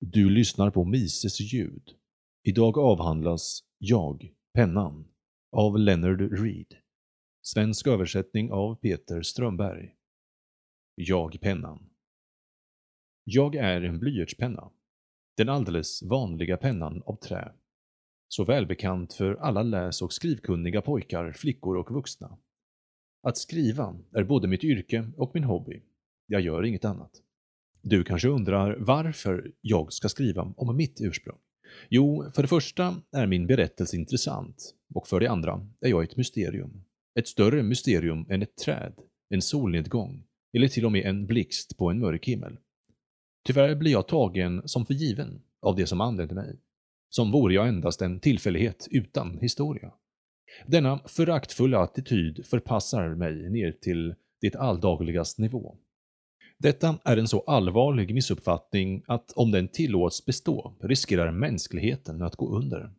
Du lyssnar på Mises ljud. Idag avhandlas Jag, pennan, av Leonard Reed. Svensk översättning av Peter Strömberg. Jag, pennan. Jag är en blyertspenna. Den alldeles vanliga pennan av trä. Så välbekant för alla läs och skrivkunniga pojkar, flickor och vuxna. Att skriva är både mitt yrke och min hobby. Jag gör inget annat. Du kanske undrar varför jag ska skriva om mitt ursprung? Jo, för det första är min berättelse intressant och för det andra är jag ett mysterium. Ett större mysterium än ett träd, en solnedgång eller till och med en blixt på en mörk himmel. Tyvärr blir jag tagen som för given av det som anlände mig. Som vore jag endast en tillfällighet utan historia. Denna föraktfulla attityd förpassar mig ner till det alldagligas nivå. Detta är en så allvarlig missuppfattning att om den tillåts bestå riskerar mänskligheten att gå under.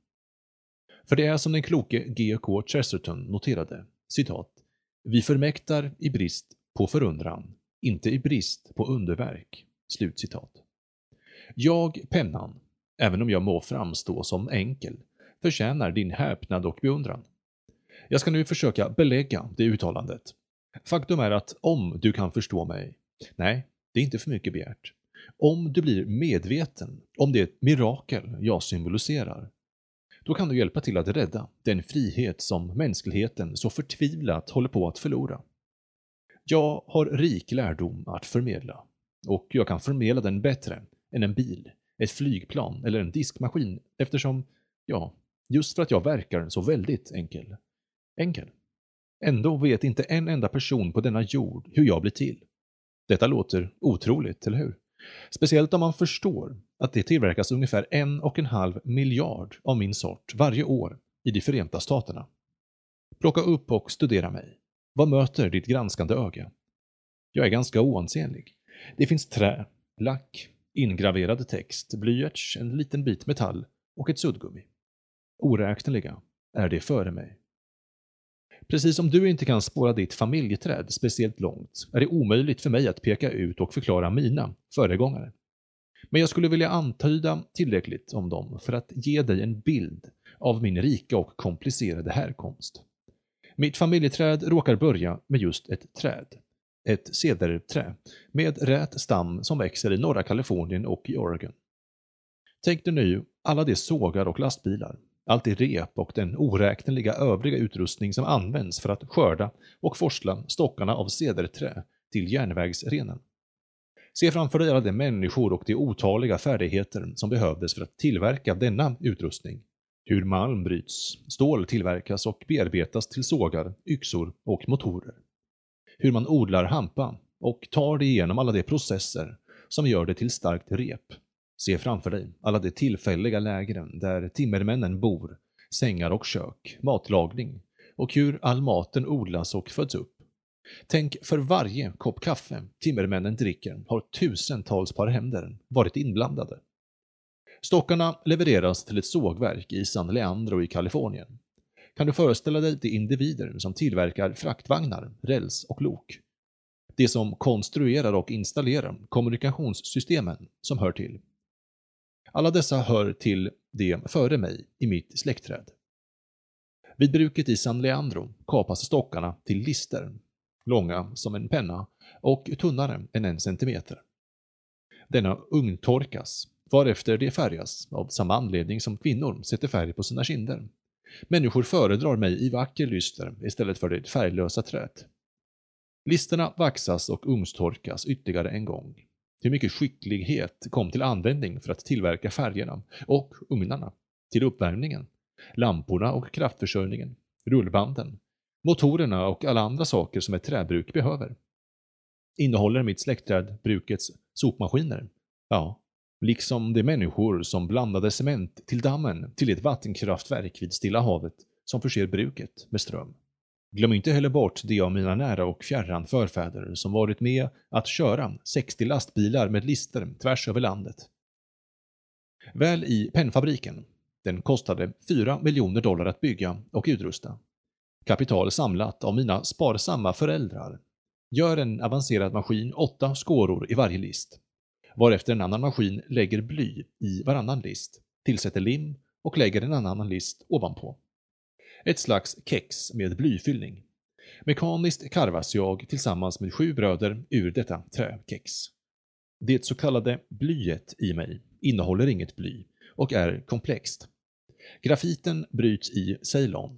För det är som den kloke G.K. Chesterton noterade, citat, ”Vi förmäktar i brist på förundran, inte i brist på underverk.” Slut citat. Jag, pennan, även om jag må framstå som enkel, förtjänar din häpnad och beundran. Jag ska nu försöka belägga det uttalandet. Faktum är att om du kan förstå mig Nej, det är inte för mycket begärt. Om du blir medveten om det mirakel jag symboliserar, då kan du hjälpa till att rädda den frihet som mänskligheten så förtvivlat håller på att förlora. Jag har rik lärdom att förmedla och jag kan förmedla den bättre än en bil, ett flygplan eller en diskmaskin eftersom, ja, just för att jag verkar så väldigt enkel. Enkel. Ändå vet inte en enda person på denna jord hur jag blir till. Detta låter otroligt, eller hur? Speciellt om man förstår att det tillverkas ungefär en och en halv miljard av min sort varje år i de Förenta Staterna. Plocka upp och studera mig. Vad möter ditt granskande öga? Jag är ganska oansenlig. Det finns trä, lack, ingraverad text, blyerts, en liten bit metall och ett suddgummi. Oräkneliga är det före mig. Precis som du inte kan spåra ditt familjeträd speciellt långt är det omöjligt för mig att peka ut och förklara mina föregångare. Men jag skulle vilja antyda tillräckligt om dem för att ge dig en bild av min rika och komplicerade härkomst. Mitt familjeträd råkar börja med just ett träd. Ett cederträ med rät stam som växer i norra Kalifornien och i Oregon. Tänk dig nu alla de sågar och lastbilar, allt det rep och den oräkneliga övriga utrustning som används för att skörda och forsla stockarna av cederträ till järnvägsrenen. Se framför dig alla de människor och de otaliga färdigheter som behövdes för att tillverka denna utrustning. Hur malm bryts, stål tillverkas och bearbetas till sågar, yxor och motorer. Hur man odlar hampa och tar det igenom alla de processer som gör det till starkt rep Se framför dig alla de tillfälliga lägren där timmermännen bor, sängar och kök, matlagning och hur all maten odlas och föds upp. Tänk för varje kopp kaffe timmermännen dricker har tusentals par händer varit inblandade. Stockarna levereras till ett sågverk i San Leandro i Kalifornien. Kan du föreställa dig de individer som tillverkar fraktvagnar, räls och lok? De som konstruerar och installerar kommunikationssystemen som hör till. Alla dessa hör till de före mig i mitt släktträd. Vid bruket i San Leandro kapas stockarna till lister, långa som en penna och tunnare än en centimeter. Denna ugntorkas, varefter de färgas av samma anledning som kvinnor sätter färg på sina kinder. Människor föredrar mig i vacker lyster istället för det färglösa träet. Listerna vaxas och ugnstorkas ytterligare en gång hur mycket skicklighet kom till användning för att tillverka färgerna och ugnarna, till uppvärmningen, lamporna och kraftförsörjningen, rullbanden, motorerna och alla andra saker som ett träbruk behöver. Innehåller mitt släktträd brukets sopmaskiner? Ja, liksom de människor som blandade cement till dammen till ett vattenkraftverk vid Stilla havet som förser bruket med ström. Glöm inte heller bort de av mina nära och fjärran förfäder som varit med att köra 60 lastbilar med lister tvärs över landet. Väl i pennfabriken, den kostade 4 miljoner dollar att bygga och utrusta. Kapital samlat av mina sparsamma föräldrar. Gör en avancerad maskin åtta skåror i varje list. varefter en annan maskin lägger bly i varannan list, tillsätter lim och lägger en annan list ovanpå. Ett slags kex med blyfyllning. Mekaniskt karvas jag tillsammans med sju bröder ur detta träkex. Det så kallade blyet i mig innehåller inget bly och är komplext. Grafiten bryts i Ceylon.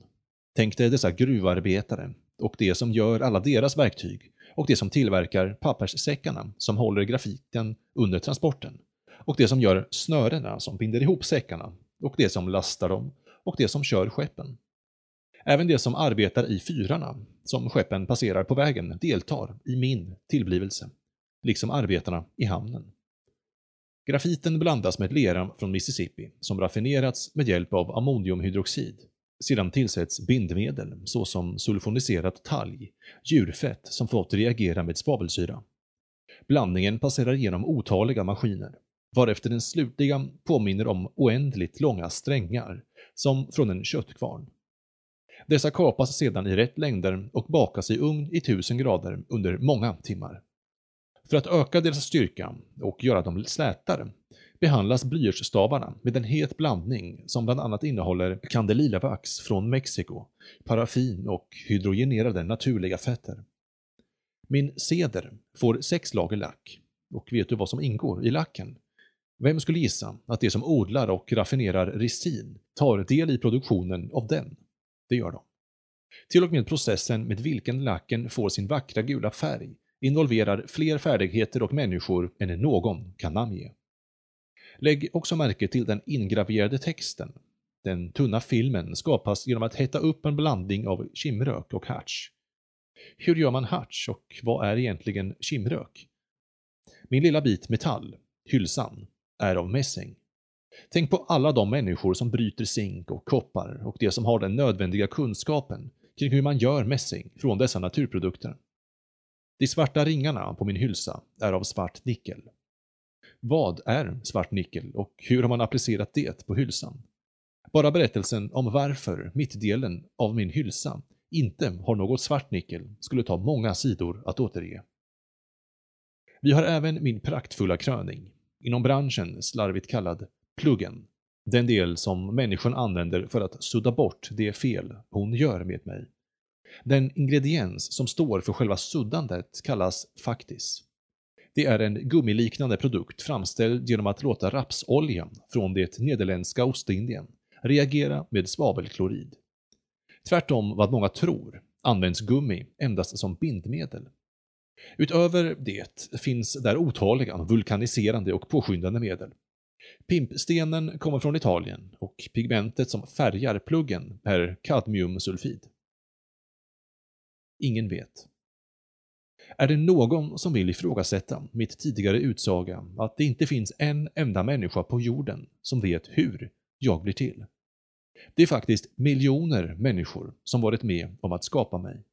Tänk dig dessa gruvarbetare och det som gör alla deras verktyg och det som tillverkar papperssäckarna som håller grafiten under transporten och det som gör snörena som binder ihop säckarna och det som lastar dem och det som kör skeppen. Även de som arbetar i fyrarna som skeppen passerar på vägen deltar i min tillblivelse, liksom arbetarna i hamnen. Grafiten blandas med lera från Mississippi som raffinerats med hjälp av ammoniumhydroxid. Sedan tillsätts bindmedel såsom sulfoniserat talg, djurfett som fått reagera med svavelsyra. Blandningen passerar genom otaliga maskiner, varefter den slutliga påminner om oändligt långa strängar, som från en köttkvarn. Dessa kapas sedan i rätt längder och bakas i ugn i 1000 grader under många timmar. För att öka deras styrka och göra dem slätare behandlas blyertsstavarna med en het blandning som bland annat innehåller kandelilavax från Mexiko, paraffin och hydrogenerade naturliga fetter. Min ceder får sex lager lack. Och vet du vad som ingår i lacken? Vem skulle gissa att de som odlar och raffinerar resin tar del i produktionen av den? Det gör de. Till och med processen med vilken lacken får sin vackra gula färg involverar fler färdigheter och människor än någon kan namnge. Lägg också märke till den ingraverade texten. Den tunna filmen skapas genom att hetta upp en blandning av kimrök och harts. Hur gör man harts och vad är egentligen kimrök? Min lilla bit metall, hylsan, är av mässing. Tänk på alla de människor som bryter zink och koppar och de som har den nödvändiga kunskapen kring hur man gör mässing från dessa naturprodukter. De svarta ringarna på min hylsa är av svart nickel. Vad är svart nickel och hur har man applicerat det på hylsan? Bara berättelsen om varför mittdelen av min hylsa inte har något svart nickel skulle ta många sidor att återge. Vi har även min praktfulla kröning, inom branschen slarvigt kallad pluggen. Den del som människan använder för att sudda bort det fel hon gör med mig. Den ingrediens som står för själva suddandet kallas faktis. Det är en gummiliknande produkt framställd genom att låta rapsolja från det nederländska Ostindien reagera med svavelklorid. Tvärtom vad många tror används gummi endast som bindmedel. Utöver det finns där otaliga vulkaniserande och påskyndande medel. Pimpstenen kommer från Italien och pigmentet som färgar pluggen är kadmiumsulfid. Ingen vet. Är det någon som vill ifrågasätta mitt tidigare utsaga att det inte finns en enda människa på jorden som vet hur jag blir till? Det är faktiskt miljoner människor som varit med om att skapa mig.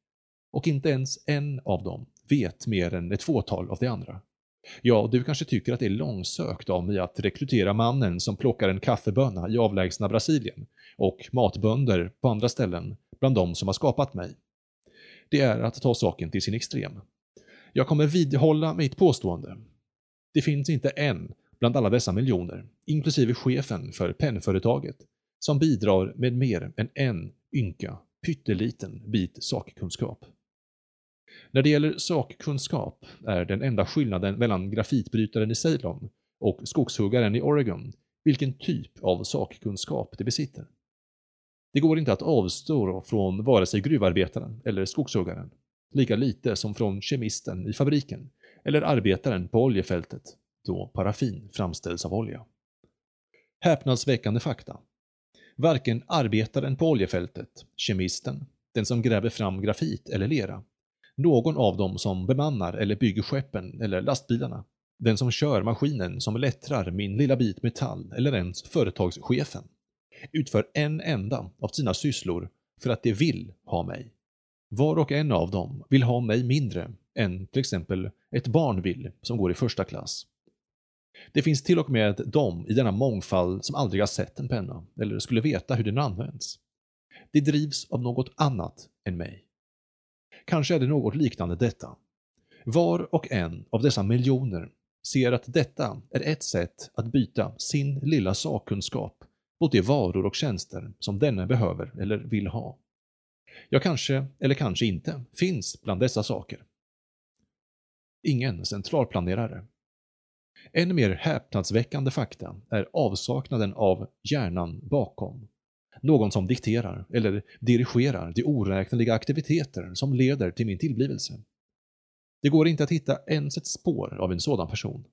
Och inte ens en av dem vet mer än ett fåtal av de andra. Ja, du kanske tycker att det är långsökt av mig att rekrytera mannen som plockar en kaffeböna i avlägsna Brasilien och matbönder på andra ställen bland de som har skapat mig. Det är att ta saken till sin extrem. Jag kommer vidhålla mitt påstående. Det finns inte en bland alla dessa miljoner, inklusive chefen för pennföretaget, som bidrar med mer än en ynka, pytteliten bit sakkunskap. När det gäller sakkunskap är den enda skillnaden mellan grafitbrytaren i Ceylon och skogshuggaren i Oregon vilken typ av sakkunskap de besitter. Det går inte att avstå från vare sig gruvarbetaren eller skogshuggaren, lika lite som från kemisten i fabriken eller arbetaren på oljefältet, då paraffin framställs av olja. Häpnadsväckande fakta. Varken arbetaren på oljefältet, kemisten, den som gräver fram grafit eller lera, någon av dem som bemannar eller bygger skeppen eller lastbilarna, den som kör maskinen som lättrar min lilla bit metall eller ens företagschefen, utför en enda av sina sysslor för att de vill ha mig. Var och en av dem vill ha mig mindre än till exempel ett barn vill som går i första klass. Det finns till och med de i denna mångfald som aldrig har sett en penna eller skulle veta hur den används. De drivs av något annat än mig. Kanske är det något liknande detta. Var och en av dessa miljoner ser att detta är ett sätt att byta sin lilla sakkunskap mot de varor och tjänster som denne behöver eller vill ha. Jag kanske, eller kanske inte, finns bland dessa saker. Ingen centralplanerare. Än mer häpnadsväckande fakta är avsaknaden av hjärnan bakom. Någon som dikterar eller dirigerar de oräkneliga aktiviteter som leder till min tillblivelse. Det går inte att hitta ens ett spår av en sådan person.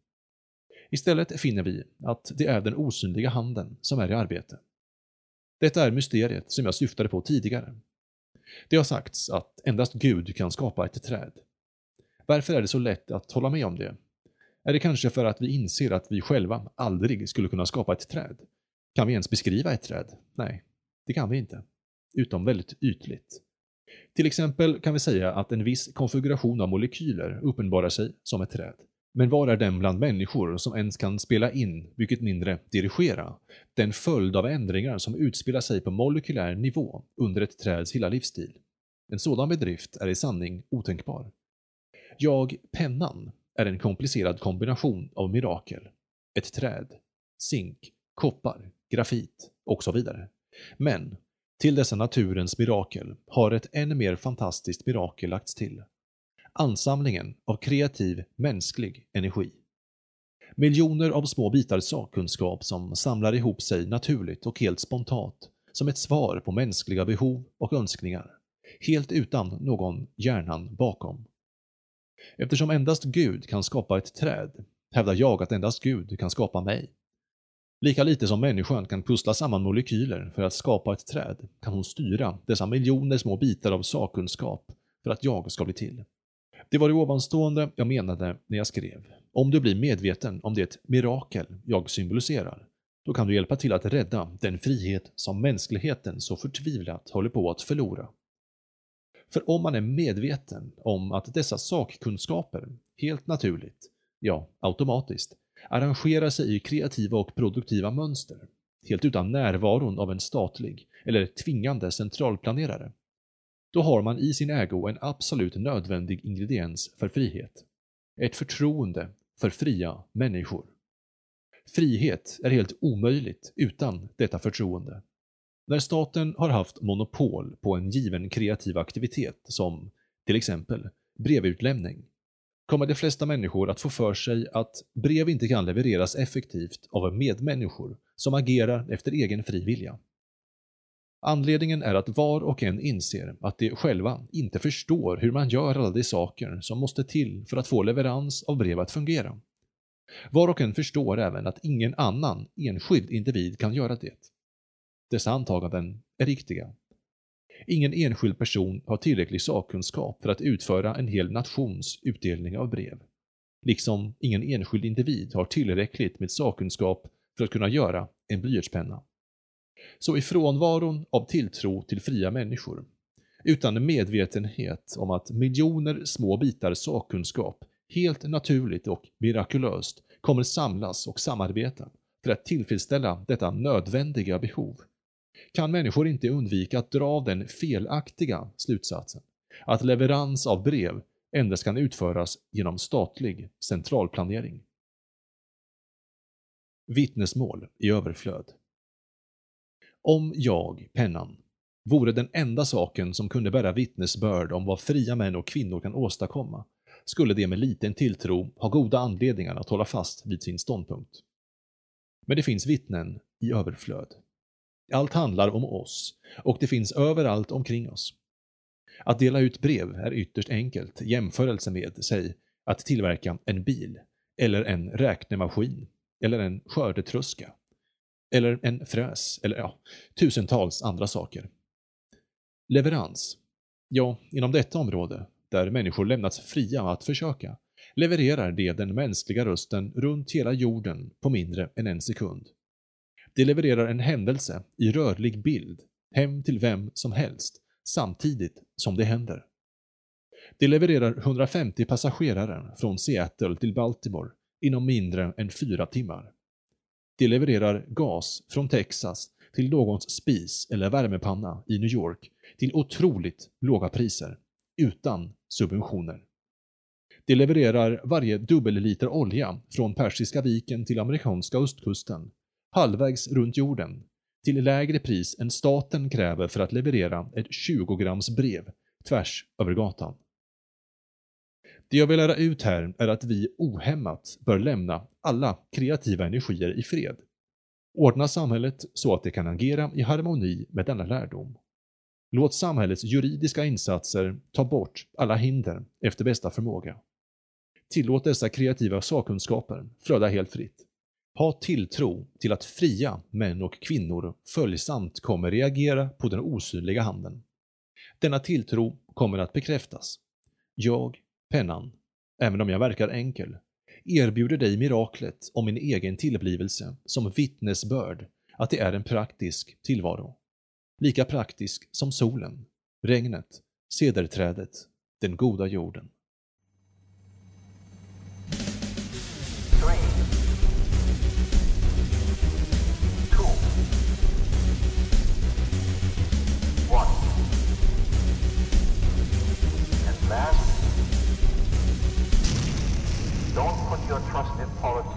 Istället finner vi att det är den osynliga handen som är i arbete. Detta är mysteriet som jag syftade på tidigare. Det har sagts att endast Gud kan skapa ett träd. Varför är det så lätt att hålla med om det? Är det kanske för att vi inser att vi själva aldrig skulle kunna skapa ett träd? Kan vi ens beskriva ett träd? Nej, det kan vi inte. Utom väldigt ytligt. Till exempel kan vi säga att en viss konfiguration av molekyler uppenbarar sig som ett träd. Men var är den bland människor som ens kan spela in, mycket mindre dirigera, den följd av ändringar som utspelar sig på molekylär nivå under ett träds hela livsstil? En sådan bedrift är i sanning otänkbar. Jag, pennan, är en komplicerad kombination av mirakel. Ett träd, zink, koppar, grafit och så vidare. Men till dessa naturens mirakel har ett ännu mer fantastiskt mirakel lagts till. Ansamlingen av kreativ, mänsklig energi. Miljoner av små bitar sakkunskap som samlar ihop sig naturligt och helt spontant som ett svar på mänskliga behov och önskningar, helt utan någon hjärnan bakom. Eftersom endast Gud kan skapa ett träd, hävdar jag att endast Gud kan skapa mig. Lika lite som människan kan pussla samman molekyler för att skapa ett träd kan hon styra dessa miljoner små bitar av sakkunskap för att jag ska bli till. Det var det ovanstående jag menade när jag skrev. Om du blir medveten om det mirakel jag symboliserar, då kan du hjälpa till att rädda den frihet som mänskligheten så förtvivlat håller på att förlora. För om man är medveten om att dessa sakkunskaper, helt naturligt, ja, automatiskt, arrangerar sig i kreativa och produktiva mönster, helt utan närvaron av en statlig eller tvingande centralplanerare, då har man i sin ägo en absolut nödvändig ingrediens för frihet. Ett förtroende för fria människor. Frihet är helt omöjligt utan detta förtroende. När staten har haft monopol på en given kreativ aktivitet som till exempel brevutlämning kommer de flesta människor att få för sig att brev inte kan levereras effektivt av medmänniskor som agerar efter egen fri vilja. Anledningen är att var och en inser att de själva inte förstår hur man gör alla de saker som måste till för att få leverans av brev att fungera. Var och en förstår även att ingen annan enskild individ kan göra det. Dessa antaganden är riktiga. Ingen enskild person har tillräcklig sakkunskap för att utföra en hel nations utdelning av brev. Liksom ingen enskild individ har tillräckligt med sakkunskap för att kunna göra en blyertspenna. Så i frånvaron av tilltro till fria människor, utan medvetenhet om att miljoner små bitar sakkunskap helt naturligt och mirakulöst kommer samlas och samarbeta för att tillfredsställa detta nödvändiga behov, kan människor inte undvika att dra den felaktiga slutsatsen att leverans av brev endast kan utföras genom statlig centralplanering. Vittnesmål i överflöd om jag, pennan, vore den enda saken som kunde bära vittnesbörd om vad fria män och kvinnor kan åstadkomma, skulle de med liten tilltro ha goda anledningar att hålla fast vid sin ståndpunkt. Men det finns vittnen i överflöd. Allt handlar om oss, och det finns överallt omkring oss. Att dela ut brev är ytterst enkelt i jämförelse med, säg, att tillverka en bil, eller en räknemaskin, eller en skördetröska, eller en fräs, eller ja, tusentals andra saker. Leverans. Ja, inom detta område, där människor lämnats fria att försöka, levererar de den mänskliga rösten runt hela jorden på mindre än en sekund. De levererar en händelse i rörlig bild hem till vem som helst samtidigt som det händer. De levererar 150 passagerare från Seattle till Baltimore inom mindre än fyra timmar. De levererar gas från Texas till någons spis eller värmepanna i New York till otroligt låga priser, utan subventioner. Det levererar varje dubbelliter olja från Persiska viken till amerikanska östkusten, halvvägs runt jorden, till lägre pris än staten kräver för att leverera ett 20 grams brev tvärs över gatan. Det jag vill lära ut här är att vi ohämmat bör lämna alla kreativa energier i fred. Ordna samhället så att det kan agera i harmoni med denna lärdom. Låt samhällets juridiska insatser ta bort alla hinder efter bästa förmåga. Tillåt dessa kreativa sakkunskaper flöda helt fritt. Ha tilltro till att fria män och kvinnor följsamt kommer reagera på den osynliga handen. Denna tilltro kommer att bekräftas. Jag, pennan, även om jag verkar enkel, erbjuder dig miraklet om min egen tillblivelse som vittnesbörd att det är en praktisk tillvaro. Lika praktisk som solen, regnet, cederträdet, den goda jorden. Your trust in politics